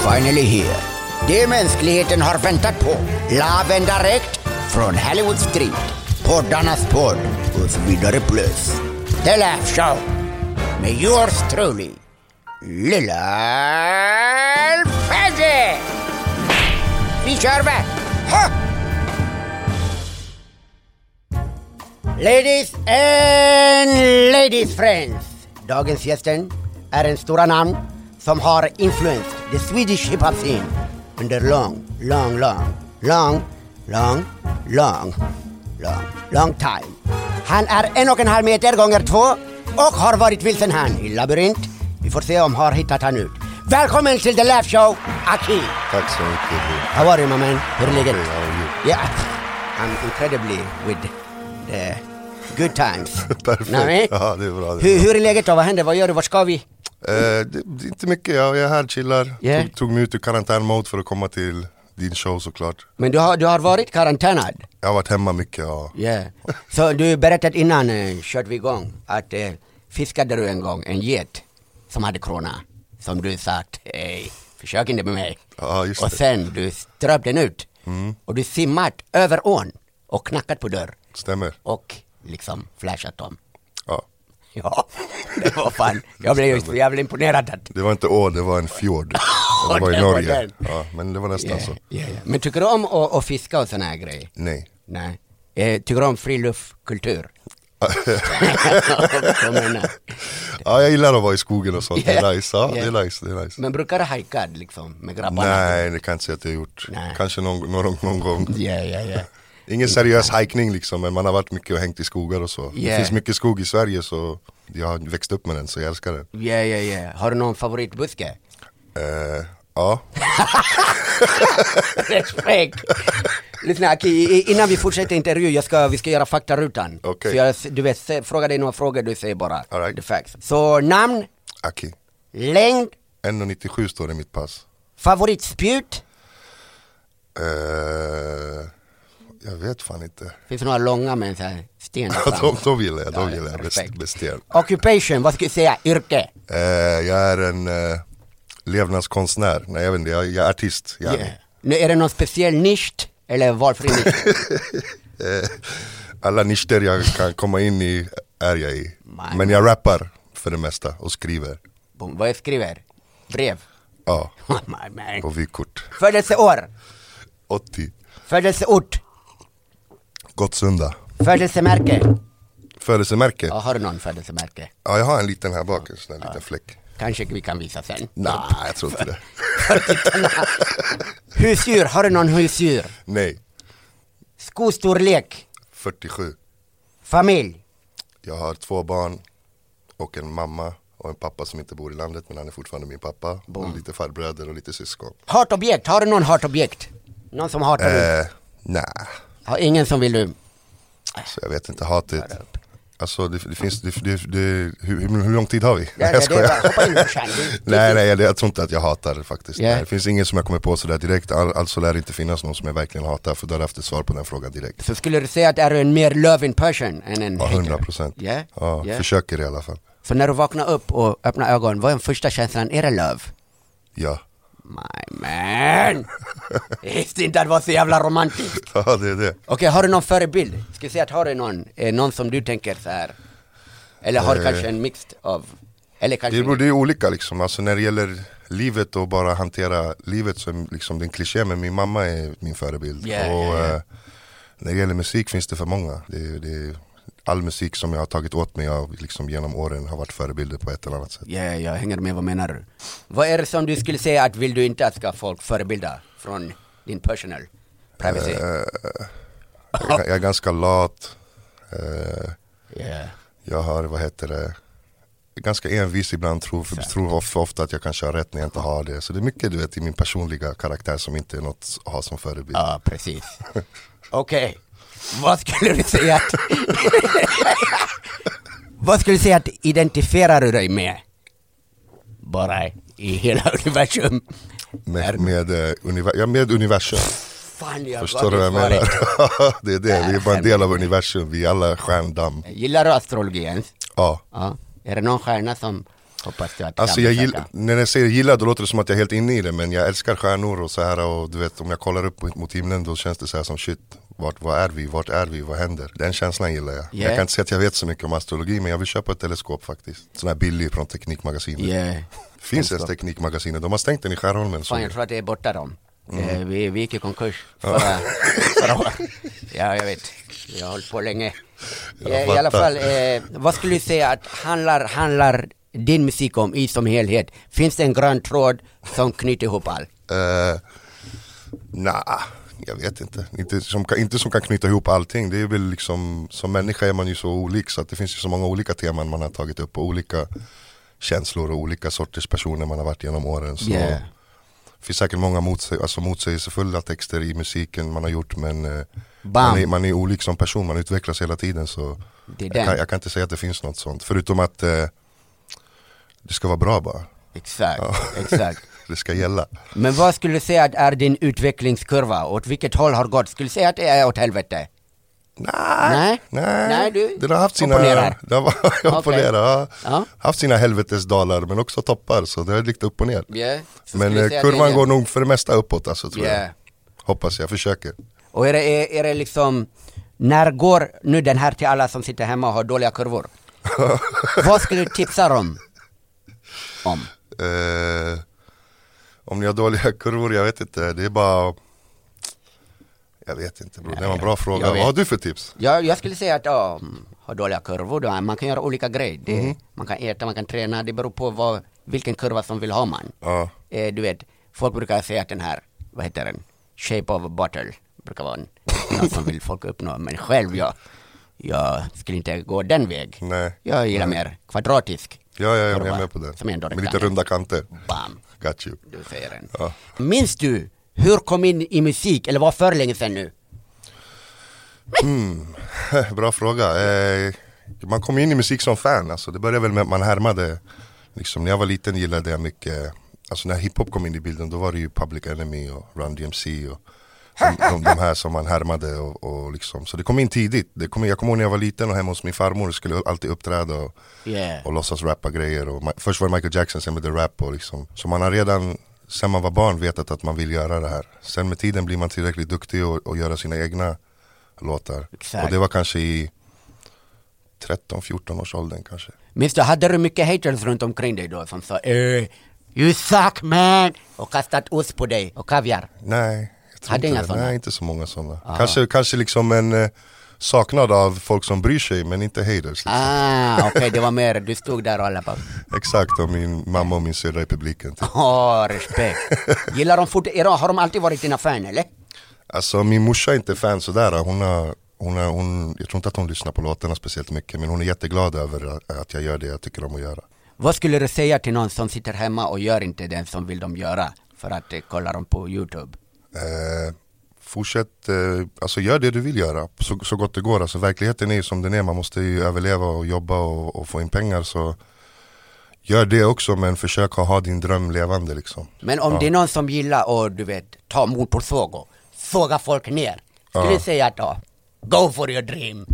finally here. Det mänskligheten har väntat på. Laven direkt från Hollywood Street. Poddarnas podd och så vidare plus. The Laugh Show. Med yours truly, Lilla Freddy. Vi kör va? Ha! Ladies and ladies friends. Dagens gästen är en stora namn som har influenced the Swedish hip hop scene under long, long, long, long, long, long, long, long time. Han är en och en halv meter gånger två och har varit vilsen han i labyrint. Vi får se om har hittat han ut. Välkommen till The Laugh Show, Aki! Tack så mycket. How are you my man? Hur är läget? Yeah, I'm incredibly with the good times. Perfekt. Nej. Ja, det är bra. Det Hur, är bra. hur är läget då? Vad händer? Vad gör du? Var ska vi? Eh, det, det inte mycket, jag, jag är här, chillar. Yeah. Tog, tog mig ut ur karantänmode för att komma till din show såklart. Men du har, du har varit karantänad? Jag har varit hemma mycket, ja. Yeah. Så du berättade innan uh, körde vi igång att uh, fiskade du en gång en get som hade corona. Som du sagt, hej, försök inte med mig. Ja, just och det. sen du ströp den ut. Och du simmat över ån och knackat på dörr. Stämmer. Och liksom flashat dem. Ja. Det var fan. Jag blev just jävligt imponerad att Det var inte å, det var en fjord. Det var i Norge. Ja, men det var nästan Yeah, så. yeah, yeah. Men tycker du om att, att fiska och såna här grejer? Nej. Nej. Eh, tycker du om friluftskultur? Jag? Ja, jag gillar att vara i skogen och sånt. Det är Yeah. nice. Ja, Yeah. det är nice. Det är nice. Men brukar du hajka liksom med grabbarna? Nej, det kan jag inte säga att jag gjort. Nej. Kanske någon, någon, någon gång. Ja, ja, ja. Ingen seriös hikning liksom, men man har varit mycket och hängt i skogar och så. Det Yeah. finns mycket skog i Sverige så jag har växt upp med den så jag älskar den. Ja, ja, ja. Har du någon favoritbuske? Eh, ja, Respekt! Lyssna innan vi fortsätter intervju, jag ska, vi ska göra faktarutan. Okej. Så jag, du vet, fråga dig några frågor, du säger bara All right. the facts. Så namn, Aki. längd, 1,97 står det i mitt pass. favoritspjut, Eh, jag vet fan inte. finns det några långa med en sån här sten Ja, de, de gillar jag, de gillar jag. Best, besten. Occupation, vad ska jag säga? Yrke? Eh, jag är en eh, levnadskonstnär. Nej jag vet inte, jag, jag är artist. Jag, Yeah. Nu, är det någon speciell nisch? Eller valfri nisch? eh, alla nischer jag kan komma in i är jag i. Man. Men jag rappar för det mesta och skriver. Boom. Vad jag skriver? Brev? Ja, man. och vykort. Födelseår? 80. Födelseort? Gottsunda. Födelsemärke? Födelsemärke? Ja, har du någon födelsemärke? Ja, jag har en liten här bak, en sån här liten fläck. Kanske vi kan visa sen. Nej, jag tror inte det. Husdjur, har du någon husdjur? Nej, Skostorlek? 47. Familj? Jag har två barn och en mamma och en pappa som inte bor i landet men han är fortfarande min pappa. Och lite farbröder och lite syskon. Hatobjekt, har du någon hatobjekt? Någon som hatar dig? Eh, nej, Har ingen som vill du? så jag vet inte, hatet. Alltså det, det finns, det, det, hur, hur lång tid har vi? Ja, Nej, ja, jag skojar. Nej nej, jag, jag tror inte att jag hatar faktiskt. Ja. Nej, det finns ingen som jag kommer på sådär direkt. All, alltså lär det inte finnas någon som jag verkligen hatar för då hade jag haft ett svar på den frågan direkt. Så skulle du säga att är du en mer loving person än en Ja, hater? 100 procent. Ja, Ja, ja. försöker i alla fall. Så när du vaknar upp och öppnar ögonen, vad är den första känslan? Är det love? Ja. My man! Jag visste inte att det var så jävla romantiskt. Ja, det är det. Okej, har du någon förebild? Ska jag säga att har du någon, eh, någon som du tänker så här? Eller har du Eh. kanske en mixed av? Eller kanske Det, beror- det är olika liksom, alltså när det gäller livet och bara hantera livet så är liksom, en kliché men min mamma är min förebild. Ja, och ja, ja. eh, när det gäller musik finns det för många. Det, det, all musik som jag har tagit åt mig av liksom, genom åren har varit förebilder på ett eller annat sätt. Ja, jag hänger med, vad menar du? Vad är det som du skulle säga att vill du inte att ska folk förebilda från din personal privacy? Eh, jag, jag är ganska lat, eh, Ja. jag har, vad heter det, ganska envis ibland, tror, tror ofta, ofta att jag kanske har rätt när jag inte har det. Så det är mycket du vet i min personliga karaktär som inte är något att ha som förebild. Ja, precis. Okej, vad skulle du säga att... vad skulle du säga att identifierar du dig med? Bara i hela universum? Med, med, eh, univer- ja, med universum. Fan, jag Förstår du vad jag menar? det är det, vi är bara en del av universum, vi är alla stjärndamm. Gillar du astrologi ens? Ja, Ja. Är det någon stjärna som Hoppas du att Alltså jag försöka. gill, när jag säger gillar då låter det som att jag är helt inne i det men jag älskar stjärnor och så här och du vet om jag kollar upp mot- himlen då känns det så här som shit vart, vad är vi, vart är vi, vad händer? Den känslan gillar jag. Yeah. Jag kan inte säga att jag vet så mycket om astrologi men jag vill köpa ett teleskop faktiskt. Sån här billig från Teknikmagasinet. Yeah. Finns ens Teknikmagasinet? De har stängt den i Skärholmen. Fan jag tror att det är borta dem. Mm. Eh, vi, vi gick i konkurs förra, förra året. Ja jag vet. Jag har hållit på länge. Jag Eh, I alla fall, eh, vad skulle du säga att handlar, handlar din musik om i som helhet? Finns det en grön tråd som knyter ihop allt? Uh, nah, jag vet inte. Inte som, inte som kan knyta ihop allting. Det är väl liksom, som människa är man ju så olik så att det finns ju så många olika teman man har tagit upp och olika känslor och olika sorters personer man har varit genom åren. Så Yeah. Det finns säkert många motsäg alltså motsägelsefulla texter i musiken man har gjort men eh, man, är, man är olik som person, man utvecklas hela tiden så jag kan, jag kan inte säga att det finns något sånt. Förutom att eh, det ska vara bra bara. Exakt, Ja. exakt. Det ska gälla. Men vad skulle du säga att är din utvecklingskurva? Åt vilket håll har gått? Skulle du säga att det är åt helvete? Nej, Nej. nej. Nej, du Den har haft sina, opponerar. det har, jag opponerar, ja. Ja. haft sina helvetesdalar men också toppar så det är lite upp och ner. Yeah. Men eh, kurvan går nog för det mesta uppåt alltså tror Yeah. jag. Hoppas jag, försöker. Och är det, är, är det liksom, när går nu den här till alla som sitter hemma och har dåliga kurvor? Vad skulle du tipsa dem om? Eh, om ni har dåliga kurvor, jag vet inte. Det är bara Jag vet inte bror, det var en bra fråga. Vad har du för tips? Jag, jag skulle säga att ja, mm, ha dåliga kurvor, då, man kan göra olika grejer. Det, Mhm. Man kan äta, man kan träna, det beror på vad, vilken kurva som vill ha man. Ja, Eh, du vet, folk brukar säga att den här, vad heter den, shape of a bottle, brukar vara en, något som vill folk uppnå. Men själv, jag, jag skulle inte gå den väg. nej. Jag gillar mer kvadratisk. Ja, ja, jag är med på det. Som ändå Med lite kan- runda kanter. Bam, Got you. du säger den. Ja. Minns du hur kom in i musik, eller var för länge sedan nu? Bra fråga. Eh, man kom in i musik som fan, alltså. det började väl med att man härmade. Liksom, när jag var liten gillade jag mycket, alltså när hiphop kom in i bilden då var det ju Public Enemy och Run DMC och de, de, de här som man härmade och, och liksom, så det kom in tidigt. Det kom in, jag kommer ihåg när jag var liten och hemma hos min farmor skulle alltid uppträda och, Yeah. och låtsas rappa grejer. Och, först var det Michael Jackson, sen blev det rap och liksom. Så man har redan, sen man var barn vetat att man vill göra det här. Sen med tiden blir man tillräckligt duktig och, och göra sina egna låtar. Exakt. Och det var kanske i 13-14 års åldern kanske. Minns du, hade du mycket haters runt omkring dig då som sa eh, You suck man! Och kastat ost på dig och kaviar? Nej, jag tror Hade inte det. såna? Nej, inte så många sådana. Kanske, kanske liksom en eh, saknad av folk som bryr sig men inte haters. Liksom. Ah, okej, det var mer, du stod där och alla bara Exakt, och min mamma och min syrra i publiken. Typ. Åh, respekt. Gillar de fortfarande, har de alltid varit dina fan eller? Alltså min morsa är inte fan sådär. Hon har, hon har, hon, jag tror inte att hon lyssnar på låtarna speciellt mycket men hon är jätteglad över att- att jag gör det jag tycker om att göra. Vad skulle du säga till någon som sitter hemma och gör inte den som vill de göra för att eh, kolla dem på Youtube? Eh, fortsätt, eh, alltså gör det du vill göra så, så gott det går. Alltså verkligheten är ju som den är, man måste ju överleva och jobba och, och få in pengar så gör det också men försök att ha din dröm levande liksom. Men om Ja. det är någon som gillar att du vet, ta motorsåg och såga folk ner. Skulle Ja. säga att ja, go for your dream.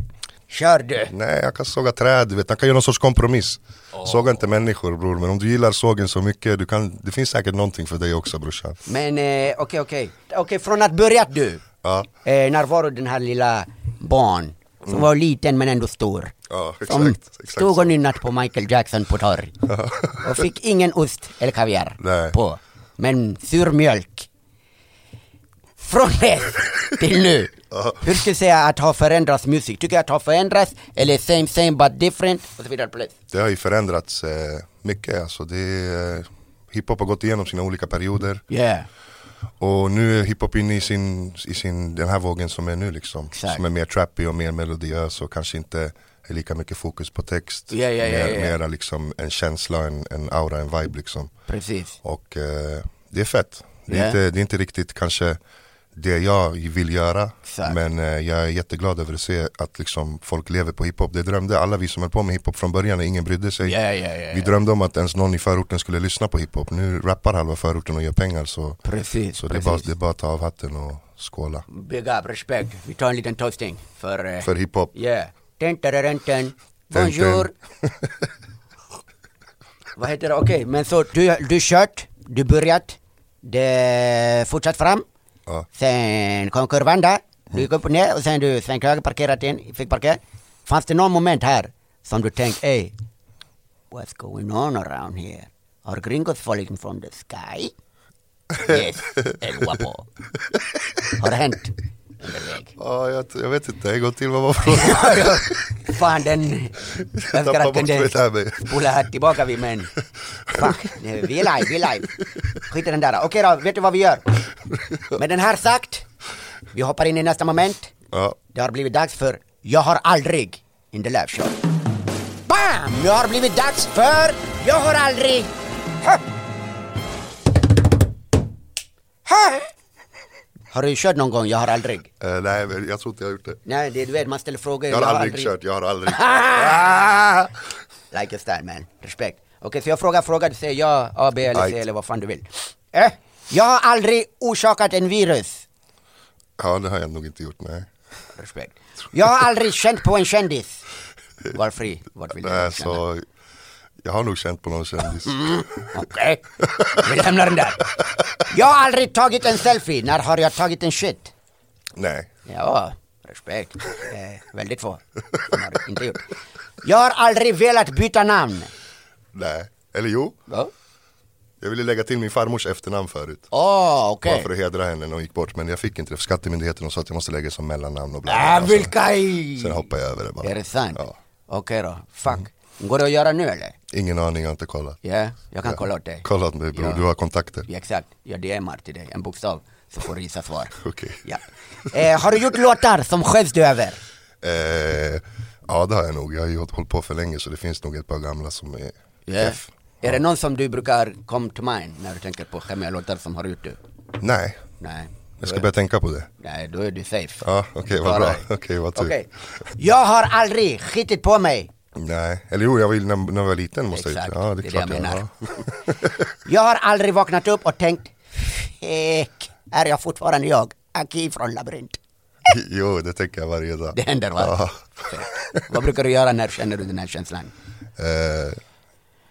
Kör du. Nej, jag kan såga träd, du vet. jag kan göra någon sorts kompromiss. Såga inte människor bror, men om du gillar sågen så mycket, du kan, det finns säkert någonting för dig också brorsan. Men eh, okej, okej. Okej, från att börjat du. Ja, Eh, när var du den här lilla barn som var liten men ändå stor? ja Som exakt. exakt stod och nynnat på Michael Jackson på torg. och fick ingen ost eller kaviar Nej. på. Men sur mjölk. Från det till nu. Hur skulle du säga att ha förändrats musik? Tycker jag att ha förändrats eller same same but different? Och så vidare. Det har ju förändrats eh, mycket. Alltså det eh, hiphop har gått igenom sina olika perioder. Yeah. Och nu är hiphop inne i, sin, i sin, den här vågen som är nu liksom. Exakt. Som är mer trappy och mer melodiös och kanske inte är lika mycket fokus på text. Ja, ja, mer, ja. Mera liksom en känsla, en, en aura, en vibe liksom. Precis. Och eh, det är fett. Det är, inte, det är inte riktigt kanske det jag vill göra. Exakt. Men eh, jag är jätteglad över att se att liksom folk lever på hiphop. Det drömde alla vi som höll på med hiphop från början ingen brydde sig. Ja, ja, ja. Vi drömde om att ens någon i förorten skulle lyssna på hiphop. Nu rappar halva förorten och gör pengar så, Precis, så det, är bara, det är bara att ta av hatten och skåla. Big up, respect. Vi tar en liten toasting för... eh, För hiphop. Yeah. Dun. Bonjour. vad heter det, okej, men så du, du kört, du börjat, det fortsatt fram, Ja. sen kom kurvan där, du gick upp och ner och sen du svängt höger, parkerat in, fick parkera. Fanns det någon moment här som du tänkte, ey, what's going on around here? Are gringos falling from the sky? Yes, el guapo. Har det hänt? Ja, jag, jag vet inte, en gång till, vad var frågan? Fan den... Jag önskar tappar att kunde spola tillbaka vi men... Fuck, vi är live, vi är live. Skit i den där. Okej då, vet du vad vi gör? Med den här sagt, vi hoppar in i nästa moment. Ja, Det har blivit dags för Jag har aldrig in the live show. Bam! Det har blivit dags för Jag har aldrig... Ha! Ha! Har du kört någon gång Jag har aldrig? eh, nej jag tror inte jag har gjort det. Nej, det, du vet man ställer frågor. Jag har aldrig kört, jag har aldrig. Ah! Like a style man, respekt. Okej, så jag frågar fråga, du säger ja, A, B eller C eller vad fan du vill. Eh, jag har aldrig orsakat en virus. Ja, det har jag nog inte gjort, nej. Respekt. Jag har aldrig känt på en kändis. Var fri, vart vill du Nej, känna? så jag har nog känt på någon kändis. Mm. Okej, vi lämnar den där. Jag har aldrig tagit en selfie. När har jag tagit en shit? Nej. Ja, respekt. Eh, väldigt få som har inte gjort. Jag har aldrig velat byta namn. Nej. Eller jo, Ja. Jag ville lägga till min farmors efternamn förut. Åh, okej. Bara för att hedra henne när hon gick bort. Men jag fick inte det för skattemyndigheten och sa att jag måste lägga som mellannamn och bla bla. Så vilka i... Sen hoppade jag över det bara. Är det sant? Ja. Okej då, fuck. Går det att göra nu eller? Ingen aning, jag har inte kollat. Ja, jag kan kolla åt dig. Kolla åt mig bror, Ja. du har kontakter. Ja, exakt, jag DMar till dig, en bokstav, så får du gissa svar. Okej. Ja. Eh, har du gjort låtar som skäms du över? Eh, ja det har jag nog, jag har ju hållit på för länge så det finns nog ett par gamla som är Ja. F. Är det någon som du brukar come to mind när du tänker på skämmiga låtar som har gjort du? Nej, Nej. jag ska börja tänka på det. Nej, då är du safe. Ja, okej, vad Klara bra. Okej, vad tur. Okej. Jag har aldrig skitit på mig. Nej, eller jo, jag vill, när, när jag var liten måste Exakt, jag Ja, det är det klart det jag menar. Ja. Jag har aldrig vaknat upp och tänkt, Fek, är jag fortfarande jag? Aki från labyrint. jo, det tänker jag varje dag. Det händer va? Ja. Vad brukar du göra när känner du den här känslan? Eh,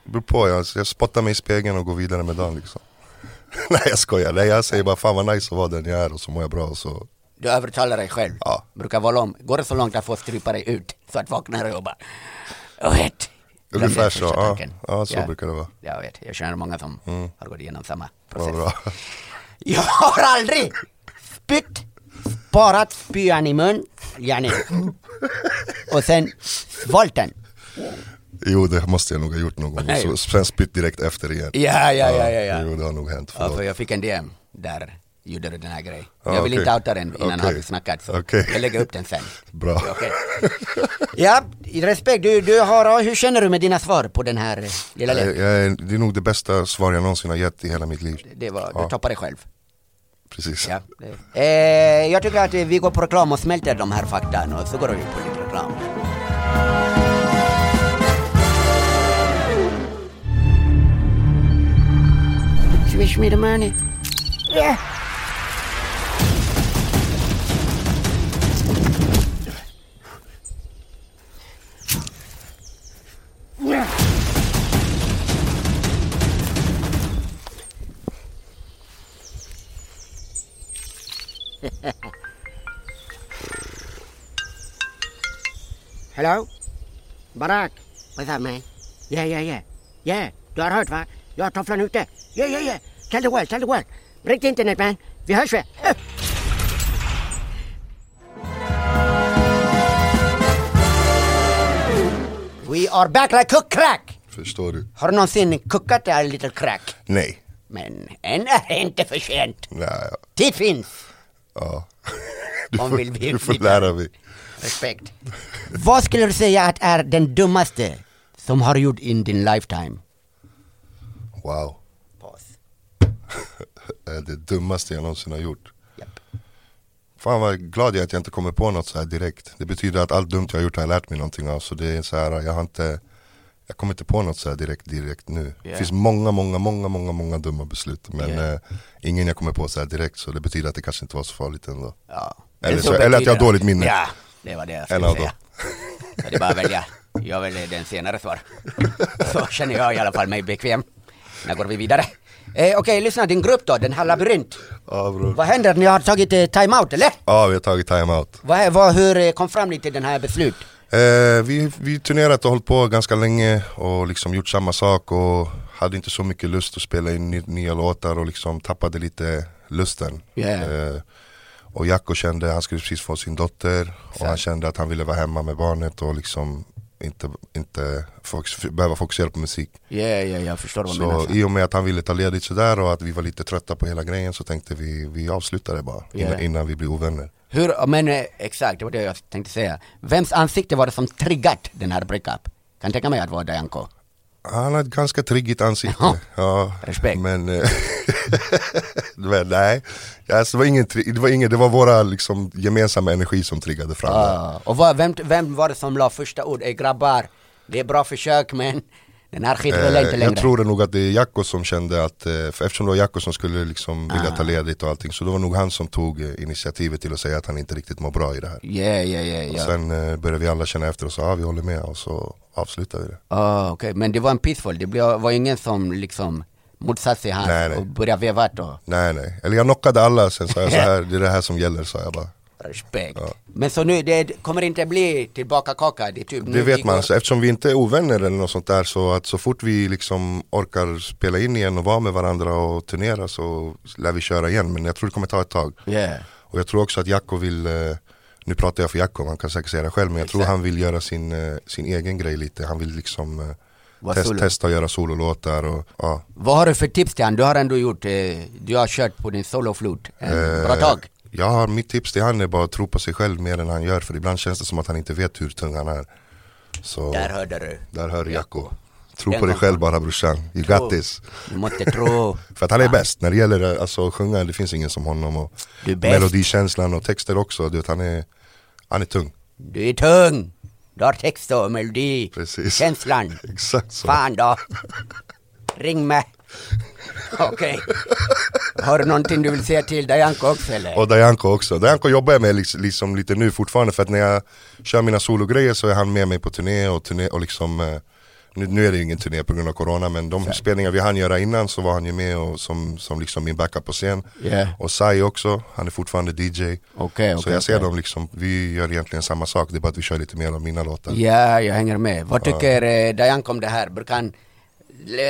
beror på, jag, jag spottar mig i spegeln och går vidare med dagen liksom. Nej jag skojar, nej jag säger bara fan vad nice att vara den jag är och så mår jag bra och så Du övertalar dig själv. Ja. Brukar vara om. Går det så långt att få strypa dig ut så att vaknar och bara, vet. Glöm Ungefär så, ja. Ja, så brukar det vara. Jag vet, jag känner många som har gått igenom samma process. bra. Jag har aldrig spytt, sparat spyan i mun, yani. och sen svalt den. Jo det måste jag nog ha gjort någon gång, Nej. så, sen spytt direkt efter igen. Ja, ja, ja, ja. ja. Jo det har nog hänt, Ja, förlåt. för jag fick en DM där gjorde du den här grejen. Ja, jag vill okej. inte outa den innan Okej. har vi snackat så Okej. jag lägger upp den sen. Bra. Okej. Ja, respekt. Du, du har, hur känner du med dina svar på den här eh, lilla leken? det är nog det bästa svar jag någonsin har gett i hela mitt liv. Det var, Ja. du toppar dig själv. Precis. Ja. Eh, jag tycker att eh, vi går på reklam och smälter de här faktan och så går vi på lite reklam. Swish me the money. Yeah. Hello? Barack? What's up man? Yeah, yeah, yeah. Yeah, du har hört va? Jag har tofflan ute. Yeah, yeah, yeah. Tell the world, tell the world. Ring till internet man. Vi hörs. Eh. We are back like cook crack. Förstår du? Har du någonsin kuckat a little crack? Nej. Men än är det inte för sent. Nej. Tid finns. ja. Du får, vill vi- du får lära mig. Respekt. Vad skulle du säga att är den dummaste som har gjort in din lifetime? Wow. Paus. Det dummaste jag någonsin har gjort. Japp. Fan vad glad jag är att jag inte kommer på något så här direkt. Det betyder att allt dumt jag har gjort har jag lärt mig någonting av. Så det är så här, jag har inte Jag kommer inte på något så här direkt, direkt nu. Det Ja. finns många, många, många, många, många dumma beslut. Men Ja. eh, ingen jag kommer på så här direkt. Så det betyder att det kanske inte var så farligt ändå. Ja. Eller så- eller att jag har dåligt minne. Ja, det var det jag skulle säga. Så det är bara att välja. Jag väljer den senare svar. Så känner jag i alla fall mig bekväm. Nu går vi vidare. Eh, Okej, lyssna, din grupp då, den här labyrint. Ja bror. Vad händer? Ni har tagit eh, time-out eller? Ja vi har tagit time-out. Vad, vad, hur eh, kom fram ni till den här beslut? Eh, vi, vi turnerat och hållit på ganska länge och liksom gjort samma sak och hade inte så mycket lust att spela in ny, nya låtar och liksom tappade lite lusten. Yeah. Eh, och Jacko kände, han skulle precis få sin dotter och han kände att han ville vara hemma med barnet och liksom inte, inte fokus, behöva fokusera på musik. Ja, ja, jag förstår vad du menar. Så i och med att han ville ta ledigt sådär och att vi var lite trötta på hela grejen så tänkte vi, vi avslutar det bara innan, Yeah. innan vi blir ovänner. Hur, men eh, exakt, det var det jag tänkte säga. Vems ansikte var det som triggat den här breakup? Kan tänka mig att det var Dajanko. Han har ett ganska triggigt ansikte. Ja. Ja, Respekt. Men, eh, men nej, alltså, det, var ingen, det, var ingen, det var våra liksom, gemensamma energi som triggade fram det. Ah, och vad, vem, vem var det som la första ord? Ey grabbar, det är bra försök men Eh, jag tror det nog att det är Jacko som kände att, eh, eftersom det var Jacko som skulle liksom vilja Ah. ta ledigt och allting så det var nog han som tog eh, initiativet till att säga att han inte riktigt mår bra i det här. Ja, ja, ja, Och sen eh, började vi alla känna efter och sa ja vi håller med och så avslutade vi det. Ah, okej, men det var en peaceful, det var ingen som liksom motsatte sig hans Nej, nej. och började veva då. Nej nej, eller jag knockade alla sen sa jag så här, det är det här som gäller sa jag bara. Respekt. Men så nu, det kommer inte bli tillbaka kaka? Det, typ, Det vet man, går- så eftersom vi inte är ovänner eller något sånt där så att så fort vi liksom orkar spela in igen och vara med varandra och turnera så lär vi köra igen men jag tror det kommer ta ett tag. Ja. Och jag tror också att Jacko vill, eh, nu pratar jag för Jacko, han kan säkert säga det själv men jag tror Exakt. han vill göra sin, eh, sin egen grej lite. Han vill liksom eh, test, testa att göra sololåtar och ja. Vad har du för tips till han? Du har ändå gjort, eh, du har kört på din soloflute en bra Eh, tag. Jag har, mitt tips till han är bara att tro på sig själv mer än han gör för ibland känns det som att han inte vet hur tung han är. Så Där hörde du. där hör Jacko. Tro Den på dig själv bara brorsan, you Tro. got this. Du måste tro. För att han är bäst när det gäller alltså, att sjunga, det finns ingen som honom och Du melodikänslan och texter också, du vet, han, är, han är tung. Du är tung. Du har text och melodi. Precis. Känslan. Exakt så. Fan då. Ring mig. Okej. Har du någonting du vill säga till Dajanko också eller? Och Dajanko också. Dajanko jobbar jag med liksom, liksom lite nu fortfarande för att när jag kör mina sologrejer så är han med mig på turné och turné och liksom eh, nu, nu är det ingen turné på grund av corona men de spelningar vi hann göra innan så var han ju med och som, som liksom min backup på scen. Ja. Och Sai också, han är fortfarande DJ. Okej, så jag ser okej. dem liksom, vi gör egentligen samma sak, det är bara att vi kör lite mer av mina låtar. Ja, jag hänger med. Vad tycker eh, Dajanko om det här? Brukar han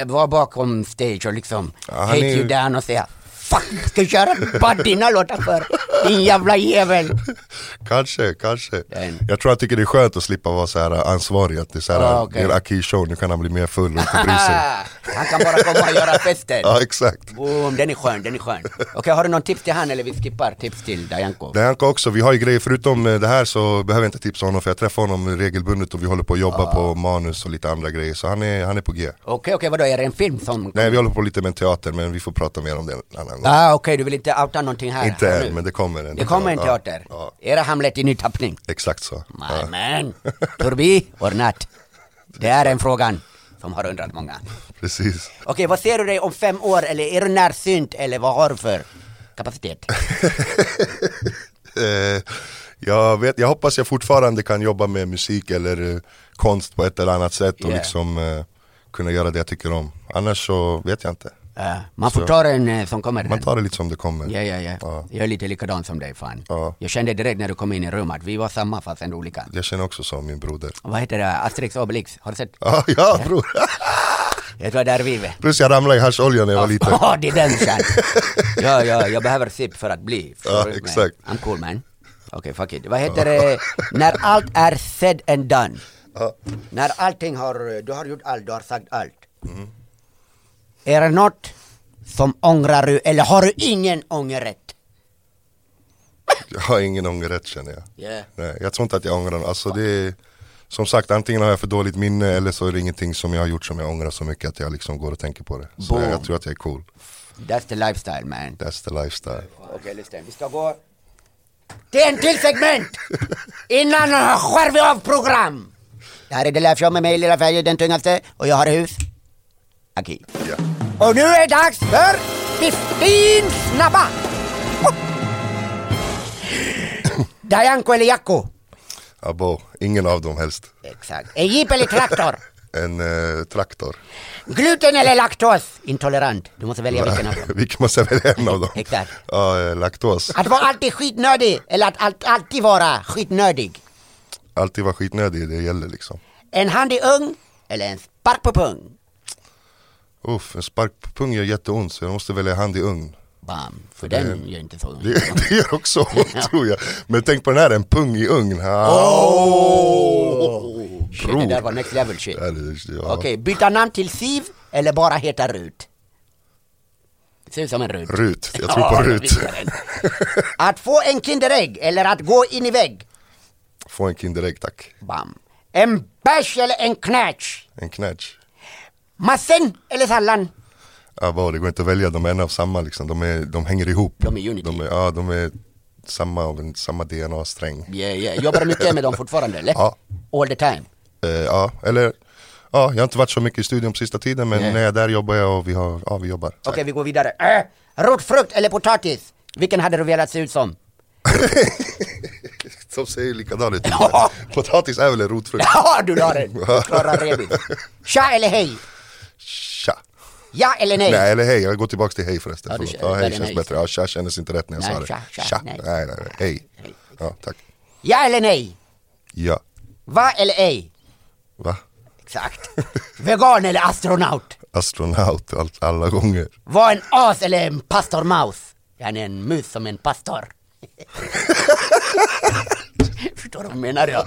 eh, vara bakom stage och liksom Ja, hate är- you down och säga Fuck, ska jag köra bara dina låtar för din jävla jävel? Kanske, kanske. Den. Jag tror han tycker det är skönt att slippa vara så här ansvarig, att det är så här, Ah, okej. det är en Aki show, nu kan han bli mer full och inte bry sig. han kan bara komma och göra festen. Ja exakt. Boom, den är skön, den är skön. Okej, har du någon tips till han eller vi skippar tips till Dajanko? Dajanko också, vi har ju grejer, förutom eh, det här så behöver jag inte tipsa honom för jag träffar honom regelbundet och vi håller på att jobba på manus och lite andra grejer så han är, han är på G. Okej, okej, vadå, är det en film som... Nej vi håller på lite med teater men vi får prata mer om det en annan gång. Ah, okej, du vill inte outa någonting här? Inte än men det kommer en. Det kommer en teater? Ja, Är det Hamlet i ny tappning? exakt så. My Ja, Turbi or not? Det är en frågan som har undrat många. Precis. Okej, vad ser du dig om fem år eller är du närsynt eller vad har du för kapacitet? Eh, jag, vet, jag hoppas jag fortfarande kan jobba med musik eller eh, konst på ett eller annat sätt och Yeah. liksom eh, kunna göra det jag tycker om. Annars så vet jag inte. Uh, man får Så- ta den eh, som kommer. Man tar det lite som det kommer. Ja, ja, ja, Ja. Jag är lite likadan som dig fan. Ja. Jag kände direkt när du kom in i rummet, vi var samma fast ändå olika. Jag känner också som min broder. Vad heter det? Asterix Obelix? Har du sett? Ja bror. Jag tror där är vi. Plus jag ramlade i hasholja när jag var liten. Ja, det är den sen. Ja, ja, jag behöver sip för att bli. Förstår Ja, exakt. I'm cool man. Okej, fuck it. Vad heter det? När allt är said and done. När allting har, du har gjort allt, du har sagt allt. Mm. Är det något som ångrar du eller har du ingen ångerrätt? Jag har ingen ångerrätt känner jag. Yeah. Nej, jag tror inte att jag ångrar något. Alltså det som sagt, antingen har jag för dåligt minne eller så är det ingenting som jag har gjort som jag ångrar så mycket att jag liksom går och tänker på det. Så jag, jag tror att jag är cool. That's the lifestyle man. That's the lifestyle. Okej, lyssna. Vi ska gå till en till segment! Innan skär vi av program! Det här är The Life Show med mig, Lilla Färje, den tungaste, och jag har hus. Aki. Ja. Och nu är det dags för 15 snabba! Dajanko eller Jacko? Abo, ingen av dem helst. Exakt. En jeep eller traktor? En eh, traktor. Gluten eller laktos? Intolerant. Du måste välja vilken av dem. Vilken måste jag välja en av dem? Exakt. Ja, eh, laktos. Att vara alltid skitnödig eller att allt, alltid vara skitnödig. Alltid vara skitnödig, det gäller liksom. En hand i ugn eller en spark på pung? Uff, en spark på pung gör jätteont så jag måste välja hand i ugn. Bam. För den gör inte så. Det, det gör också ont tror jag. Men tänk på den här, en pung i ugn. Oh! Shit, det där var next level shit. Ja, det- ja. Okej, byta namn till Siv eller bara heta Rut? Ser ut som en Rut. Rut, jag tror på Rut. Att få en Kinderägg eller att gå in i vägg? Få en Kinderägg tack. Bam. En bärs eller en knätch? En knätch. Massen eller sallad? Ja, vad, det går inte att välja, de är en av samma liksom. De, är, de hänger ihop. De är unity. De är, ja, de är samma av en, samma DNA-sträng. Yeah, yeah. Jobbar du mycket med dem fortfarande eller? Ja. All the time? Eh, ja, eller ja, jag har inte varit så mycket i studion på sista tiden men Nej. när jag är där jobbar jag och vi, har, ja, vi jobbar. Okej, vi går vidare. Äh, rotfrukt eller potatis? Vilken hade du velat se ut som? De ser ju likadana ut. Potatis är väl en rotfrukt? Ja, du la den! Klara rebis. Tja eller hej? Ja eller nej? Nej eller hej, jag går tillbaka till hej förresten. Ja, Förlåt. ja, hej känns nej. bättre. Ja, tja kändes inte rätt när jag Nej, sa det. tja, tja, nej. nej, nej, nej, hej. Ja, tack. Ja eller nej? Ja. Va eller ej? Va? Exakt. Vegan eller astronaut? Astronaut all, alla gånger. Var en as eller en pastormaus? Yani en mus som en pastor. Förstår du vad jag menar jag?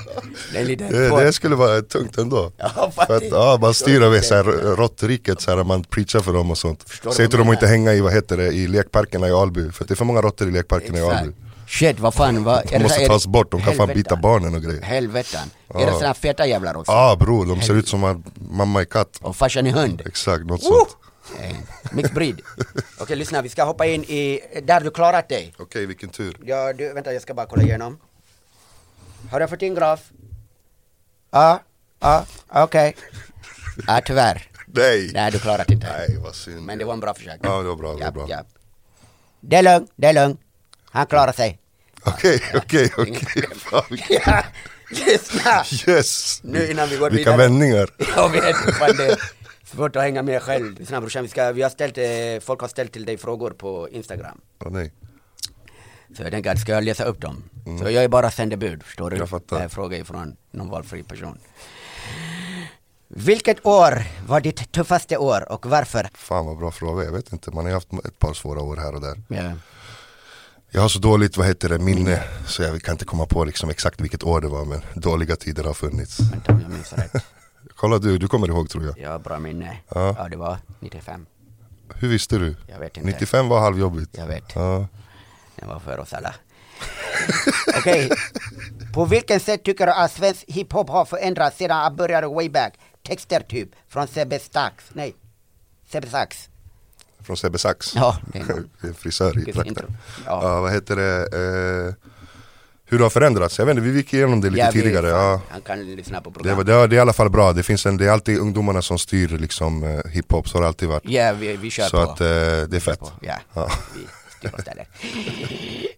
Det Det, skulle vara tungt ändå. Ja, För att, ja, man styr över så här, råttriket, så här, man preachar för dem och sånt. Förstår Säg till dem att inte hänga i, vad heter det, i lekparkerna i Alby. För att det är för många råttor i lekparkerna i Alby. Shit, vad fan vad... De måste tas bort, de kan fan bita Helvetan. barnen och grejer. Helvetan. Är det sådana feta jävlar också? Ja ah, bror, de ser ut som att mamma är katt. Och farsan är hund? Exakt, något Woo! sånt. Eh, Mixed breed. Okej, lyssna, vi ska hoppa in i... Där du klarat dig. Okej, vilken tur. Ja, du, vänta, jag ska bara kolla igenom. Har jag fått in graf? Ja, ja, okej. Ja, tyvärr. Nej! Nej, du klarat inte. Nej, vad synd. Men det var en bra försök. Ja, det var bra, det var bra. japp. Det är lugnt, det är lugnt. Han klarar sig. Okej, okej, okej. Ja, lyssna! Yes! Nu innan vi går Vilka vidare. vändningar. Jag vet, fan det är svårt att hänga med själv. Lyssna brorsan, vi, ska, vi har ställt, eh, folk har ställt till dig frågor på Instagram. Åh nej. Så jag tänker att ska jag läsa upp dem? Så jag är bara sändebud, förstår du? Mm. Jag fattar. Jag frågar ifrån någon valfri person. Vilket år var ditt tuffaste år och varför? Fan vad bra fråga, jag vet inte. Man har haft ett par svåra år här och där. Ja. Jag har så dåligt, vad heter det, minne. Så jag kan inte komma på liksom exakt vilket år det var. Men dåliga tider har funnits. Vänta om jag minns rätt. Kolla du, du kommer ihåg tror jag. Jag har bra minne. Ja. Ja, det var 95. Hur visste du? Jag vet inte. 95 var halvjobbigt. Jag vet. Ja. Det var för oss alla. Okej. På vilken sätt tycker du att svensk hiphop har förändrats sedan jag började way back? Texter typ, från Sebbe Stax. Nej, Sebbe Sax. Från Sebbe Sax. Ja, det är. Det en frisör i Vilket trakten. Ja. Ja. vad heter det? Eh, hur det har förändrats? Jag vet inte, vi gick igenom det lite Ja, tidigare. Ja. Han kan lyssna på Det, program. var, det, det är i alla fall bra, det, finns en, det är alltid ungdomarna som styr liksom, eh, hiphop, så har det alltid varit. Ja, vi, vi kör Så på. att eh, det är fett. Ja, Ja. Vi styr och ställer.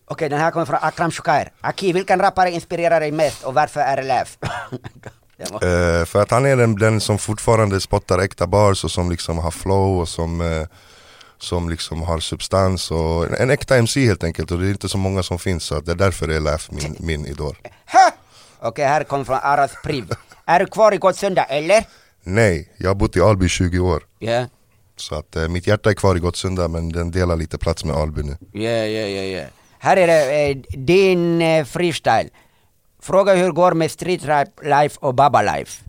Okej, den här kommer från Akram Shukair. Aki, vilken rappare inspirerar dig mest och varför RLF? Den var- Eh, för att han är den, den som fortfarande spottar äkta bars och som liksom har flow och som, eh, som liksom har substans och en, en äkta MC helt enkelt och det är inte så många som finns så det är därför det är LF min, min idol. Okej, här kommer från Aras Priv. Är du kvar i Gottsunda eller? Nej, jag har bott i Alby i 20 år. Ja, Så att eh, mitt hjärta är kvar i Gottsunda men den delar lite plats med Alby nu. ja, ja, ja, ja. Här är det eh, din eh, freestyle. Fråga hur det går med Street Rap Life och Baba Life.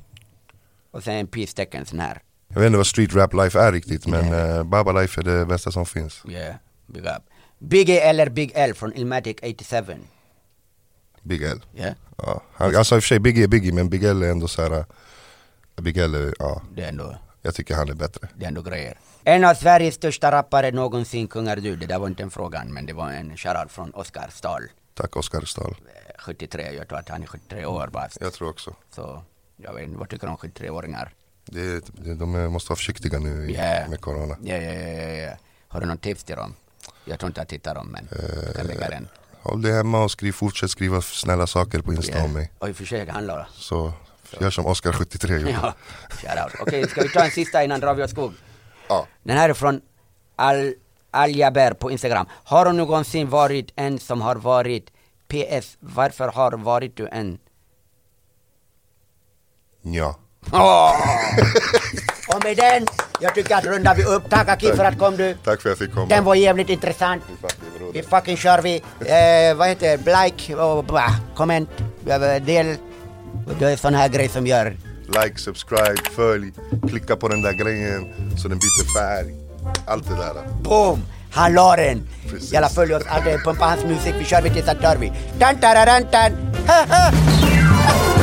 Och sen en peace-tecken sån här. Jag vet inte vad street rap life är riktigt men eh, Baba Life är det bästa som finns. Yeah, big up. Biggie eller Big L från Ilmatic 87. Big L. Ja, Ja. Han, alltså i och för sig Biggie är Biggie men Big L är ändå så här. eh, Big L är, ja, det är ändå, jag tycker han är bättre. det är ändå grejer. En av Sveriges största rappare någonsin, kungar du. Det där var inte en fråga, men det var en shoutout från Oskar Stahl. Tack Oskar Stahl. Eh, 73, jag tror att han är 73 år bast. Jag tror också. Så, jag vet inte, vad tycker du om 73-åringar? Det, det, de måste vara försiktiga nu i, Ja. med corona. Ja, ja, ja. Har du någon tips till dem? Jag tror inte jag tittar dem, men jag kan lägga den. håll dig hemma och skriv, fortsätt skriva snälla saker på Insta om mig. Och försök handla då. Så gör som Oscar73 gjorde. Ja, shoutout. Okej, ska vi ta en sista innan drar vi åt skog? Ja. Den här är från Al Aljaber på Instagram. Har du någonsin varit en som har varit PS, varför har varit du en? Ja. Åh! Och med den, jag tycker att rundar vi upp. Tack Aki för att kom du. Tack för att jag fick komma. Den var jävligt intressant. Vi fucking kör vi. Eh, vad heter det? Like och bah, comment, eh, del. Det är sån här grej som gör. Like, subscribe, följ, klicka på den där grejen så den byter färg. Allt det där. Boom! Han la den. Jalla följ oss, pumpa hans musik. Vi kör vi tills att dör vi. Tan, tararan, tan. Ha, ha.